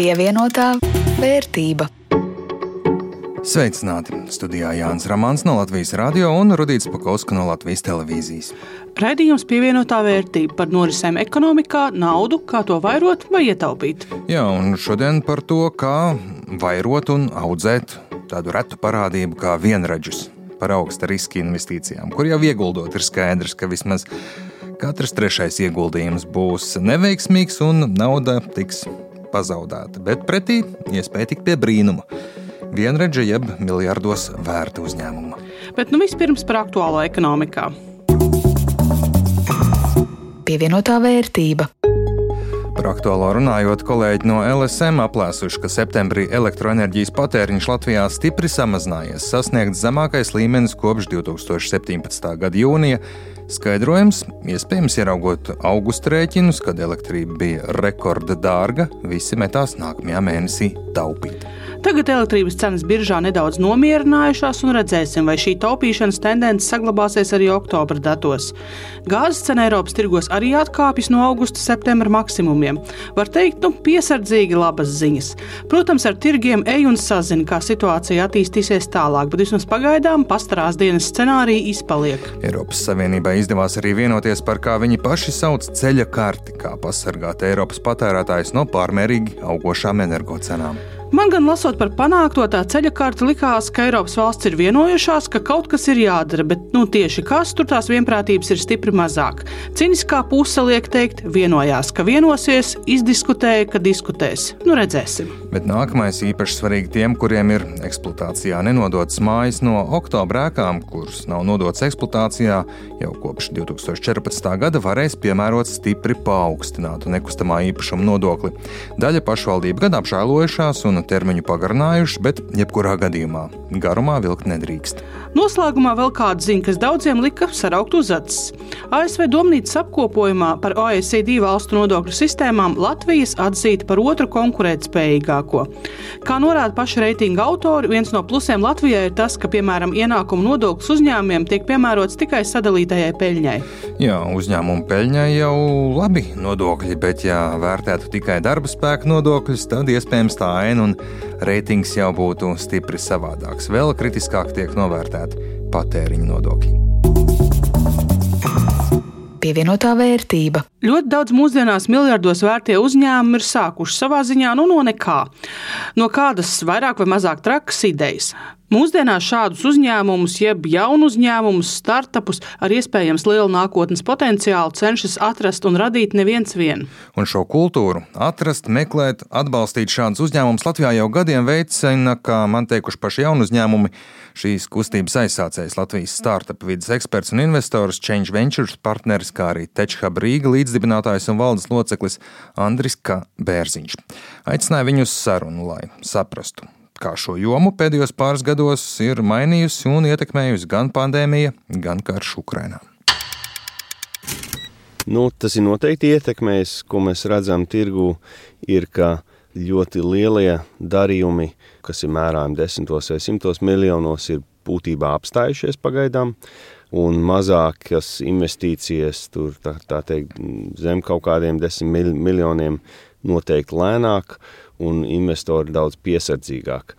Pievienotā vērtība. Sveicināti! Studijā Jānis Rāmāns no Latvijas radio un Rudīts Pakauska no Latvijas televīzijas. Raidījums pievienotā vērtība par norisēm ekonomikā, naudu, kā to vairot vai ietaupīt. Jā, un šodien par to, kā vairot un audzēt tādu retu parādību kā vienradžus par augsta riska investīcijām, kur jau ieguldot ir skaidrs, ka vismaz katrs trešais ieguldījums būs neveiksmīgs un nauda tiks pazaudēta. Bet pretī iespēja tikt pie brīnuma. Vienredzi jeb miljardos vērta uzņēmuma. Bet nu vispirms par aktuālo ekonomikā. Pievienotā vērtība. Par aktuālo runājot, kolēģi no LSM aplēsuši, ka septembrī elektroenerģijas patēriņš Latvijā stipri samazinājies, sasniegts zemākais līmenis kopš 2017. gada jūnija. Skaidrojums, iespējams, ieraugot augusta rēķinus, kad elektrība bija rekorda dārga, visi metās nākamajā mēnesī taupīt. Tagad elektrības cenas biržā nedaudz nomierinājušās, un redzēsim, vai šī taupīšanas tendence saglabāsies arī oktobra datos. Gāzes cena Eiropas tirgos arī atkāpjas no augusta septembra maksimumiem. Var teikt, nu, piesardzīgi labas ziņas. Protams, ar tirgiem ej un sazina, kā situācija attīstīsies tālāk, bet vismaz pagaidām pastarās dienas scenārija izpaliek. Eiropas Savienībai izdevās arī vienoties par kā viņi paši sauc ceļa karti, kā pasargāt Eiropas patērētājus no pārmērīgi augošām energocenām. Man gan lasot par panākto tā ceļa karti, likās, ka Eiropas valsts ir vienojušās, ka kaut kas ir jādara, bet nu, tieši kas tur tās vienprātības ir stipri mazāk. Ciniskā puse liek teikt, vienojās, ka vienosies, izdiskutēja, ka diskutēs. Nu, redzēsim. Bet nākamais īpaši svarīgi tiem, kuriem ir eksploatācijā nenodotas mājas no oktobra ēkām, kuras nav nodotas eksploatācijā jau kopš 2014. gada, varēs piemērot stipri paaugstinātu nekustamā īpašuma nodokli. Daļa pašvaldību gan apžēlojušās un termiņu pagarinājušas, bet jebkurā gadījumā garumā vilkt nedrīkst. Noslēgumā vēl kāda ziņa, kas daudziem lika saraukt uz acis. ASV Domnīcas apkopojumā par OECD valstu nodokļu sistēmām Latvijas atzīta par otru konkurētspējīgāko. Kā norāda paši reitinga autori, viens no plusiem Latvijai ir tas, ka, piemēram, ienākumu nodoklis uzņēmumiem tiek piemērots tikai sadalītajai peļņai. Jā, uzņēmumu peļņai jau labi nodokļi, bet, ja vērtētu tikai darba spēka nodokļus, tad iespējams tā aina un reitings jau būtu stipri savādāks. Vēl kritiskāk tiek novērtēti patēriņa nodokļi. Pievienotā vērtība. Ļoti daudz mūsdienās miljardos vērtie uzņēmumi ir sākuši savā ziņā nu, no nekā. No kādas vairāk vai mazāk trakas idejas. Mūsdienās šādus uzņēmumus, jeb jaunu uzņēmumus, startupus ar iespējams lielu nākotnes potenciālu cenšas atrast un radīt neviens vien. Un šo kultūru atrast, meklēt, atbalstīt šādus uzņēmumus Latvijā jau gadiem veicina, kā man teikuši paši jaunu uzņēmumi, šīs kustības aizsācējs Latvijas startup vidas eksperts un investors, Change Ventures partneris, kā arī TechHub Rīga līdzdibinātājs un valdes loceklis Andris K. Bērziņš. Aicināja viņu uz sarunu, lai saprastu kā šo jomu pēdējos pāris gados ir mainījusi un ietekmējusi gan pandēmija, gan karš Ukrainā. Nu, tas ir noteikti ietekmējis, ko mēs redzam tirgu, ir, ka ļoti lielie darījumi, kas ir mērājami desmitos vai simtos miljonos, ir būtībā apstājušies pagaidām, un mazākas investīcijas tur, tā, tā teikt, zem kaut kādiem desmit miljoniem noteikti lēnāk, un investori daudz piesardzīgāk.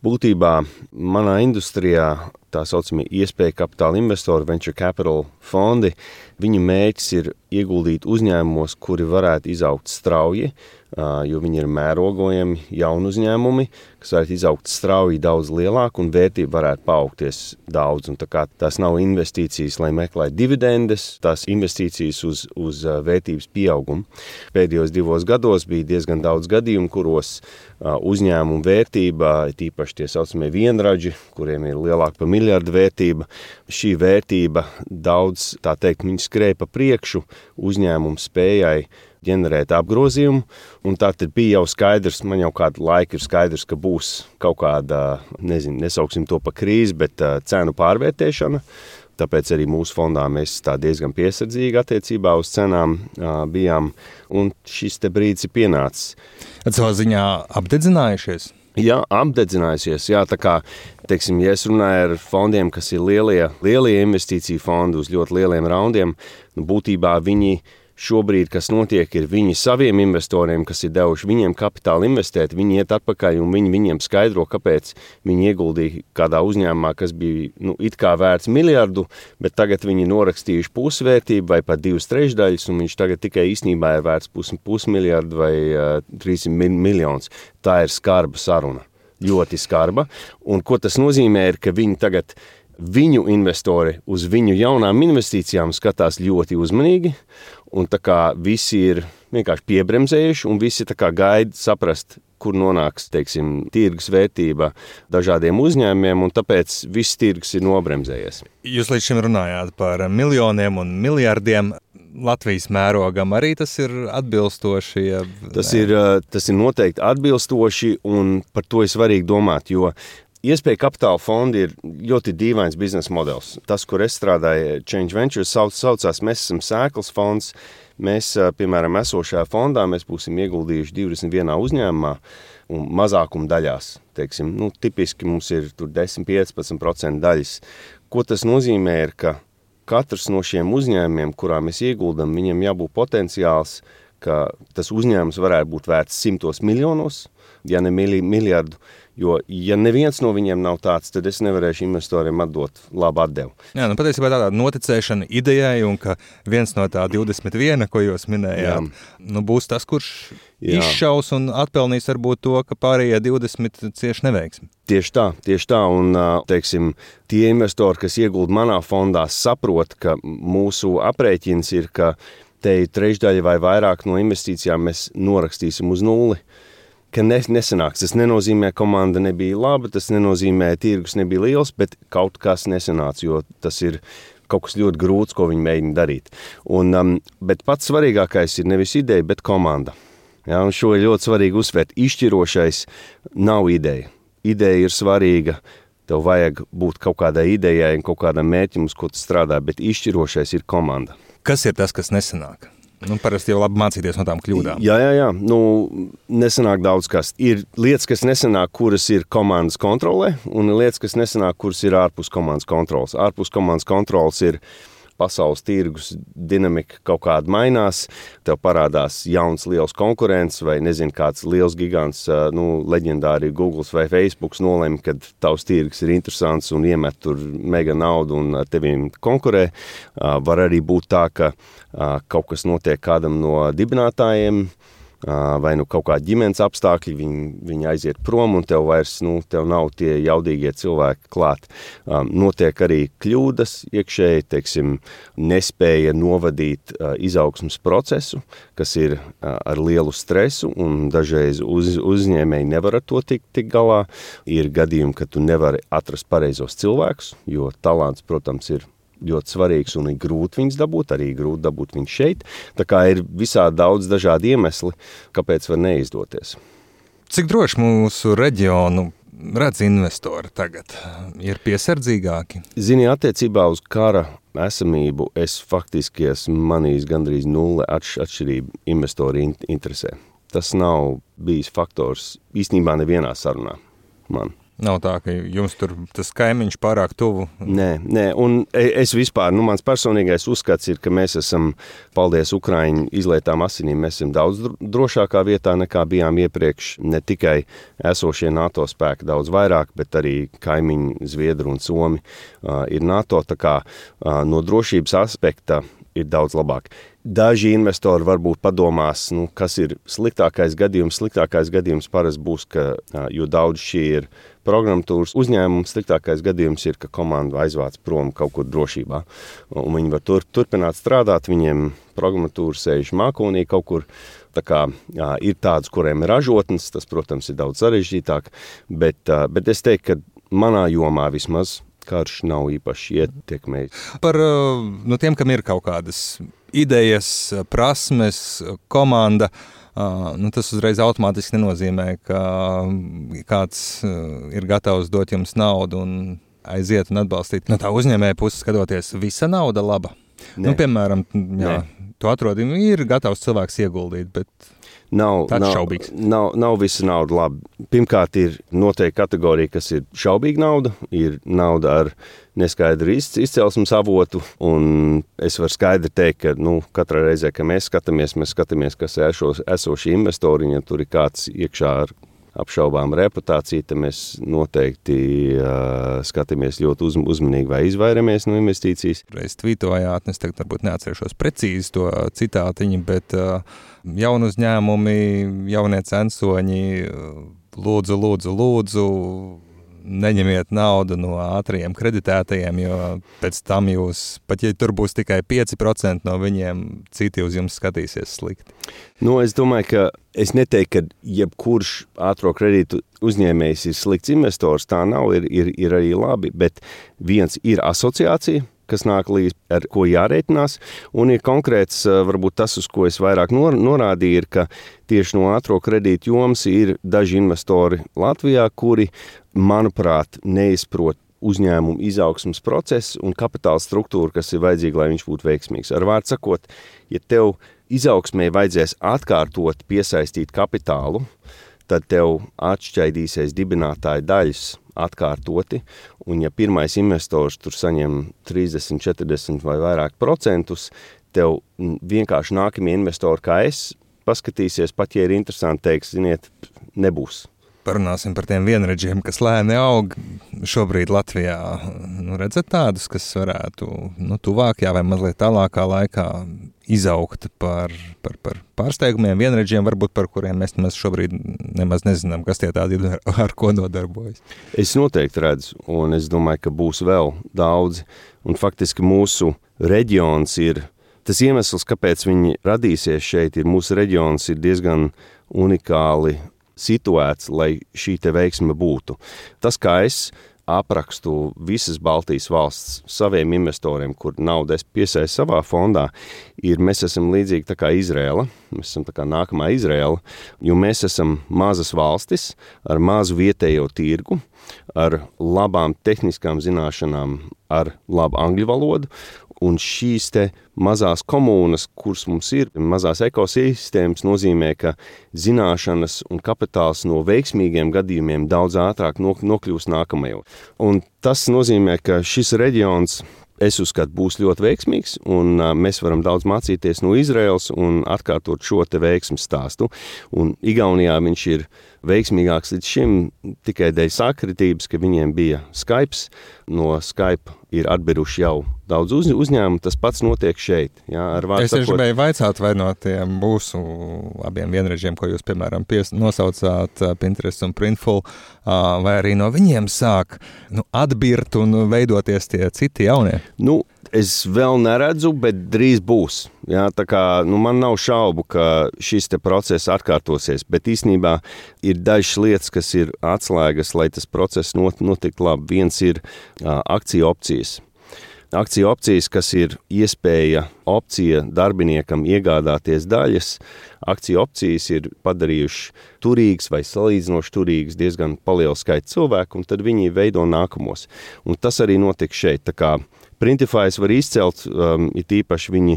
Būtībā manā industrijā tā saucamie iespēja kapitāla investori, venture capital fondi, viņu mērķis ir ieguldīt uzņēmumos, kuri varētu izaugt strauji, jo viņi ir mērogojami jauni uzņēmumi, kas varētu izaugt strauji daudz lielāk un vērtība varētu paaugties daudz. Tās nav investīcijas, lai meklētu dividendes, tās investīcijas uz, uz vērtības pieaugumu. Pēdējos divos gados bija diezgan daudz gadījumu, kuros uzņēmumu vērtība, tīpaši tie saucamie vienraģi, kuriem ir lielāka par miljardu vērtība, šī vērtība daudz, tā teikt, viņi skrēja pa priekšu uzņēmumu spējai ģenerēt apgrozījumu. Tā bija jau skaidrs, man jau kādu laiku ir skaidrs, ka būs kaut kāda, nezinu, nesauksim to par krīzi, bet cenu pārvērtēšana. Tāpēc arī mūsu fondā mēs diezgan piesardzīgi attiecībā uz cenām bijām. Un šis brīdis ir pienācis. Savā ziņā apdedzinājušies. Jā, apdedzinājusies. Jā, tā kā, teiksim, ja es runāju ar fondiem, kas ir lielie, lielie investīciju fondi uz ļoti lieliem raundiem, nu, būtībā viņi Šobrīd, kas notiek, ir viņi saviem investoriem, kas ir devuši viņiem kapitālu investēt, viņi iet atpakaļ un viņi viņiem skaidro, kāpēc viņi ieguldīja kādā uzņēmumā, kas bija nu, it kā vērts miljardu, bet tagad viņi norakstījuši pusvērtību vai pat divas trešdaļas, un viņš tagad tikai īstenībā ir vērts pus, pusmiljardu vai uh, 300 miljonus. Tā ir skarba saruna, ļoti skarba. Un ko tas nozīmē, ir, ka viņi tagad viņu investori uz viņu jaunām investīcijām skatās ļoti uzmanīgi, un tā kā visi ir vienkārši piebremzējuši, un visi gaida saprast, kur nonāks, teiksim, tirgus vērtība dažādiem uzņēmumiem, un tāpēc viss tirgus ir nobremzējies. Jūs līdz šim runājāt par miljoniem un miljardiem. Latvijas mērogam arī tas ir atbilstoši. Ja... Tas, ir, tas ir noteikti atbilstoši, un par to ir svarīgi domāt, jo Iespēja kapitāla fondi ir ļoti dīvains biznesa modelis. Tas, kur es strādāju, Change Ventures, sauc, saucās, mēs esam sēklas fonds. Mēs, piemēram, esošajā fondā mēs būsim ieguldījuši 21 uzņēmumā un mazākuma daļās. Teiksim, nu, tipiski mums ir 10-15% daļas. Ko tas nozīmē, ir, ka katrs no šiem uzņēmumiem, kurā mēs ieguldam, viņam jābūt potenciāls, ka tas uzņēmums varētu būt vērts simtos miljonos, ja ne miljardu. Jo, ja neviens no viņiem nav tāds, tad es nevarēšu investoriem atdot labu atdevu. Jā, nu, patiesībā tāda noticēšana idejai, un ka viens no tā 21, ko jūs minējāt, nu, būs tas, kurš Jā. izšaus un atpelnīs varbūt to, ka pārējie 20 cieši neveiksmi. Tieši tā, tieši tā, un teiksim, tie investori, kas ieguld manā fondā, saprot, ka mūsu aprēķins ir, ka te trešdaļa vai vairāk no investīcijām mēs norakstīsim uz nulli ka ne, nesanāks. Tas nenozīmē, ka komanda nebija laba, tas nenozīmē, ka tirgus nebija liels, bet kaut kas nesanāca, jo tas ir kaut kas ļoti grūts, ko viņi mēģina darīt. Un, um, bet pats svarīgākais ir nevis ideja, bet komanda. Ja, šo ir ļoti svarīgi uzsvērt. Izšķirošais nav ideja. Ideja ir svarīga. Tev vajag būt kaut kādai idejai un kaut kādam mērķim, uz ko tu strādā, bet izšķirošais ir komanda. Kas ir tas, kas nesanāk? Nu, parasti jau labi mācīties no tām kļūdām. Jā, jā, jā. Nu, nesanāk daudz kas. Ir lietas, kas nesanāk, kuras ir komandas kontrolē, un ir lietas, kas nesanāk, kuras ir ārpus komandas kontrolas. Ārpus komandas kontrolas ir pasaules tirgus dinamika kaut kāda mainās, tev parādās jauns liels konkurents vai nezinu kāds liels gigants, nu, leģendāri Google vai Facebook nolem, kad tavs tirgus ir interesants un iemet tur mega naudu un ar teviem konkurē. Var arī būt tā, ka kaut kas notiek kādam no dibinātājiem, vai nu kaut kāda ģimenes apstākļi, viņi, viņi aiziet prom un tev vairs nu, tev nav tie jaudīgie cilvēki klāt. Notiek arī kļūdas iekšēji, teiksim, nespēja novadīt izaugsmas procesu, kas ir ar lielu stresu un dažreiz uz, uzņēmēji nevar ar to tikt tik galā. Ir gadījumi, ka tu nevari atrast pareizos cilvēkus, jo talants, protams, ir ļoti svarīgs un ir grūti viņus dabūt, arī grūti dabūt viņus šeit. Tā kā ir visādi daudz dažādi iemesli, kāpēc var neizdoties. Cik droši mūsu reģionu redz investori tagad? Ir piesardzīgāki? Zini, attiecībā uz kara esamību es faktiski esmu manījis gandrīz nulle atšķirību investori interesē. Tas nav bijis faktors īstenībā nevienā sarunā man. Nav tā, ka jums tur tas kaimiņš pārāk tuvu. Nē, nē. un e, es vispār, nu, mans personīgais uzskats ir, ka mēs esam, paldies Ukraiņu izlietām asinīm, mēs esam daudz drošākā vietā nekā bijām iepriekš. Ne tikai esošie NATO spēki daudz vairāk, bet arī kaimiņi Zviedru un Somi uh, ir NATO. Tā kā uh, no drošības aspekta ir daudz labāk. Daži investori varbūt padomās, nu, kas ir sliktākais gadījums. Sliktākais gadījums parasti būs, ka, jo daudz šī ir programmatūras uzņēmums, sliktākais gadījums ir, ka komanda aizvāc prom kaut kur drošībā. Un viņi var tur, turpināt strādāt, viņiem programmatūra sēž mākonī kaut kur. Tā kā, jā, ir tādas, kuriem ir ražotnes, tas, protams, ir daudz sarežģītāk, bet, bet es teiktu, ka manā jomā vismaz karš nav īpaši ietekmējis. Par nu, tiem, kam ir kaut kādas idejas, prasmes, komanda. Uh, nu, tas uzreiz automātiski nenozīmē, ka kāds uh, ir gatavs dot jums naudu un aiziet un atbalstīt. No tā uzņēmēja puses skatoties, visa nauda laba. Nu, piemēram, jā, tu atrodi, ir gatavs cilvēks ieguldīt, bet Nav, Tāds nav, šaubīgs. Nav, nav visa nauda labi. Pirmkārt, ir noteikti kategorija, kas ir šaubīga nauda. Ir nauda ar neskaidru izc- izcelsmes avotu. un Es varu skaidri teikt, ka nu, katrā reizē, kad mēs skatāmies, mēs skatāmies, kas ir esoši, esoši investori. Ja tur ir kāds iekšā ar apšaubām reputāciju, tad mēs noteikti uh, skatāmies ļoti uz, uzmanīgi vai izvairamies no investīcijas. reiz tvītojāt, es tagad varbūt neatcerēšos precīzi to citātiņu, bet uh, jaunu uzņēmumi, jaunie censoņi, lūdzu, lūdzu, lūdzu, neņemiet naudu no ātriem kreditētajiem, jo pēc tam jūs, pat ja tur būs tikai 5% no viņiem, citi uz jums skatīsies slikti. Nu, es domāju, ka es neteiktu, ka jebkurš ātrā kredītu uzņēmējs ir slikts investors. Tā nav, ir, ir, ir arī labi. Bet viens ir asociācija, kas nāk līdzi, ar ko jārēķinās, un ir konkrēts, varbūt tas, uz ko es vairāk nor, norādīju, ir, ka tieši no ātrā kredītu jomas ir daži investori Latvijā, kuri, manuprāt, neizprot uzņēmumu izaugsmas procesu un kapitāla struktūru, kas ir vajadzīga, lai viņš būtu veiksmīgs. Ar vārdu sakot, ja tev izaugsmē vajadzēs atkārtot piesaistīt kapitālu, tad tev atšķaidīsies dibinātāja daļas atkārtoti, un ja pirmais investors tur saņem 30, 40 vai vairāk procentus, tev vienkārši nākamie investori, kā es, paskatīsies, pat ja ir interesanti teiks, ziniet, nebūs. Parunāsim par tiem vienreģiem, kas lēni aug šobrīd Latvijā. Nu, redzat tādus, kas varētu nu, tuvākajā vai mazliet tālākā laikā izaugt par, par, par pārsteigumiem, vienreģiem, varbūt par kuriem mēs nemaz šobrīd nemaz nezinām, kas tie tādi ir, ar ko nodarbojas. Es noteikti redzu, un es domāju, ka būs vēl daudzi. Un faktiski mūsu reģions ir tas iemesls, kāpēc viņi radīsies šeit. Ir mūsu reģions ir diezgan unikāli situēts, lai šī veiksme būtu. Tas, kā es aprakstu visas Baltijas valsts saviem investoriem, kur naudu es piesaistu savā fondā, ir mēs esam līdzīgi tā kā Izrēla. Mēs esam tā kā nākamā Izrēla, jo mēs esam mazas valstis ar mazu vietējo tirgu, ar labām tehniskām zināšanām, ar labu angļu valodu. Un šīs mazās komunas, kuras mums ir, mazās ekosistēmas, nozīmē, ka zināšanas un kapitāls no veiksmīgiem gadījumiem daudz ātrāk nokļūst nākamajos. Un tas nozīmē, ka šis reģions es uzskatu, būs ļoti veiksmīgs, un mēs varam daudz mācīties no Izraels un atkārtot šo veiksmu stāstu. Un Igaunijā viņš ir veiksmīgāks līdz šim tikai dēļ sakritības, ka viņiem bija Skype. No Skype ir atbiruši jau daudz uz, uzņēmumu. Tas pats notiek šeit. Jā, es tieši gribēju vaicāt, vai no tiem mūsu abiem vienrežiem, ko jūs, piemēram, pies, nosaucāt, Pinterest un Printful, vai arī no viņiem sāk nu, atbirt un veidoties tie citi jaunie? Nu, Es vēl neredzu, bet drīz būs. Jā, kā, nu, man nav šaubu, ka šis process atkārtosies, bet īstenībā ir dažas lietas, kas ir atslēgas, lai tas process not, notiktu labi. Viens ir uh, akciju opcijas. Akciju opcijas, kas ir iespēja opcija darbiniekam iegādāties daļas, akciju opcijas ir padarījuši turīgas vai salīdzinoši turīgas diezgan lielu skaitu cilvēku, un tad viņi veido nākamos. Un tas arī notiek šeit. Tā kā Printify's var izcelt, um, it īpaši viņi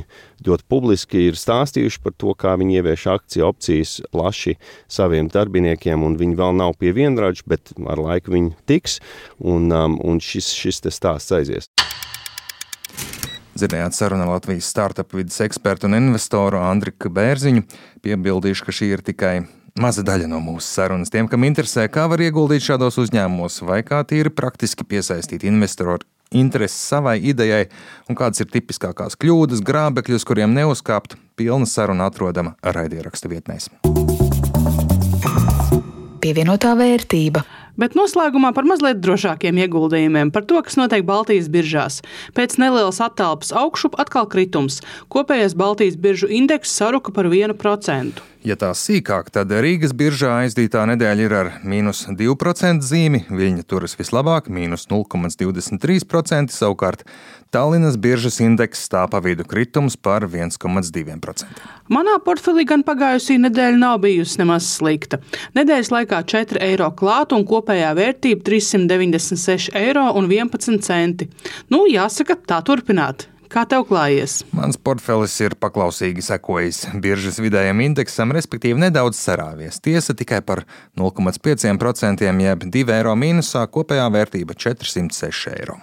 ļoti publiski ir stāstījuši par to, kā viņi ievieš akciju opcijas plaši saviem darbiniekiem, un viņi vēl nav pie vienraģa, bet ar laiku viņi tiks, un, um, un šis, šis stāsts aizies. Dzirdējāt sarunu Latvijas startup vidas ekspertu un investoru Andriku Bērziņu. Piebildīšu, ka šī ir tikai Maza daļa no mūsu sarunas tiem, kam interesē, kā var ieguldīt šādos uzņēmumos, vai kā tīri praktiski piesaistīt investoru interesi savai idejai, un kādas ir tipiskākās kļūdas, grābekļi, uz kuriem neuzkāpt, pilna saruna atrodama raidierakstu vietnēs. Pievienotā vērtība. Bet noslēgumā par mazliet drošākiem ieguldījumiem, par to, kas notiek Baltijas biržās. Pēc nelielas attālpas augšup atkal kritums. Kopējais Baltijas biržu indeks saruka par 1%. Ja tā sīkāk, tad Rīgas biržā aizdītā nedēļa ir ar mīnus 2% zīmi, viņa turas vislabāk, mīnus 0,23%, savukārt Tallinas biržas indeks stāv pa vidu kritums par 1,2%. Manā portfelī gan pagājusī nedēļa nav bijusi nemaz slikta. Nedēļas laikā 4 eiro klāt un kopējā vērtība 396 eiro un 11 centi. Nu, jāsaka, tā turpināt. Kā tev klājies? Mans portfelis ir paklausīgi sekojis biržas vidējam indeksam, respektīvi nedaudz sarāvies. Tiesa tikai par 0,5%, jeb 2 eiro mīnusā, kopējā vērtība 406 eiro.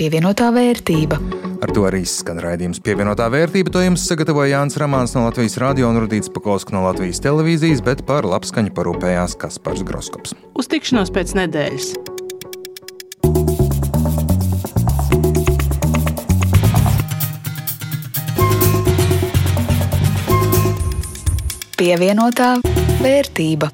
Pievienotā vērtība. Ar to arī skan raidījums pievienotā vērtība. To jums sagatavoja Jānis Ramāns no Latvijas radio un Rudīts Pakausks no Latvijas televīzijas, bet par labskaņu parūpējās Kaspars Groskops. Uz tikšanos pēc nedēļas! Pievienotā vērtība.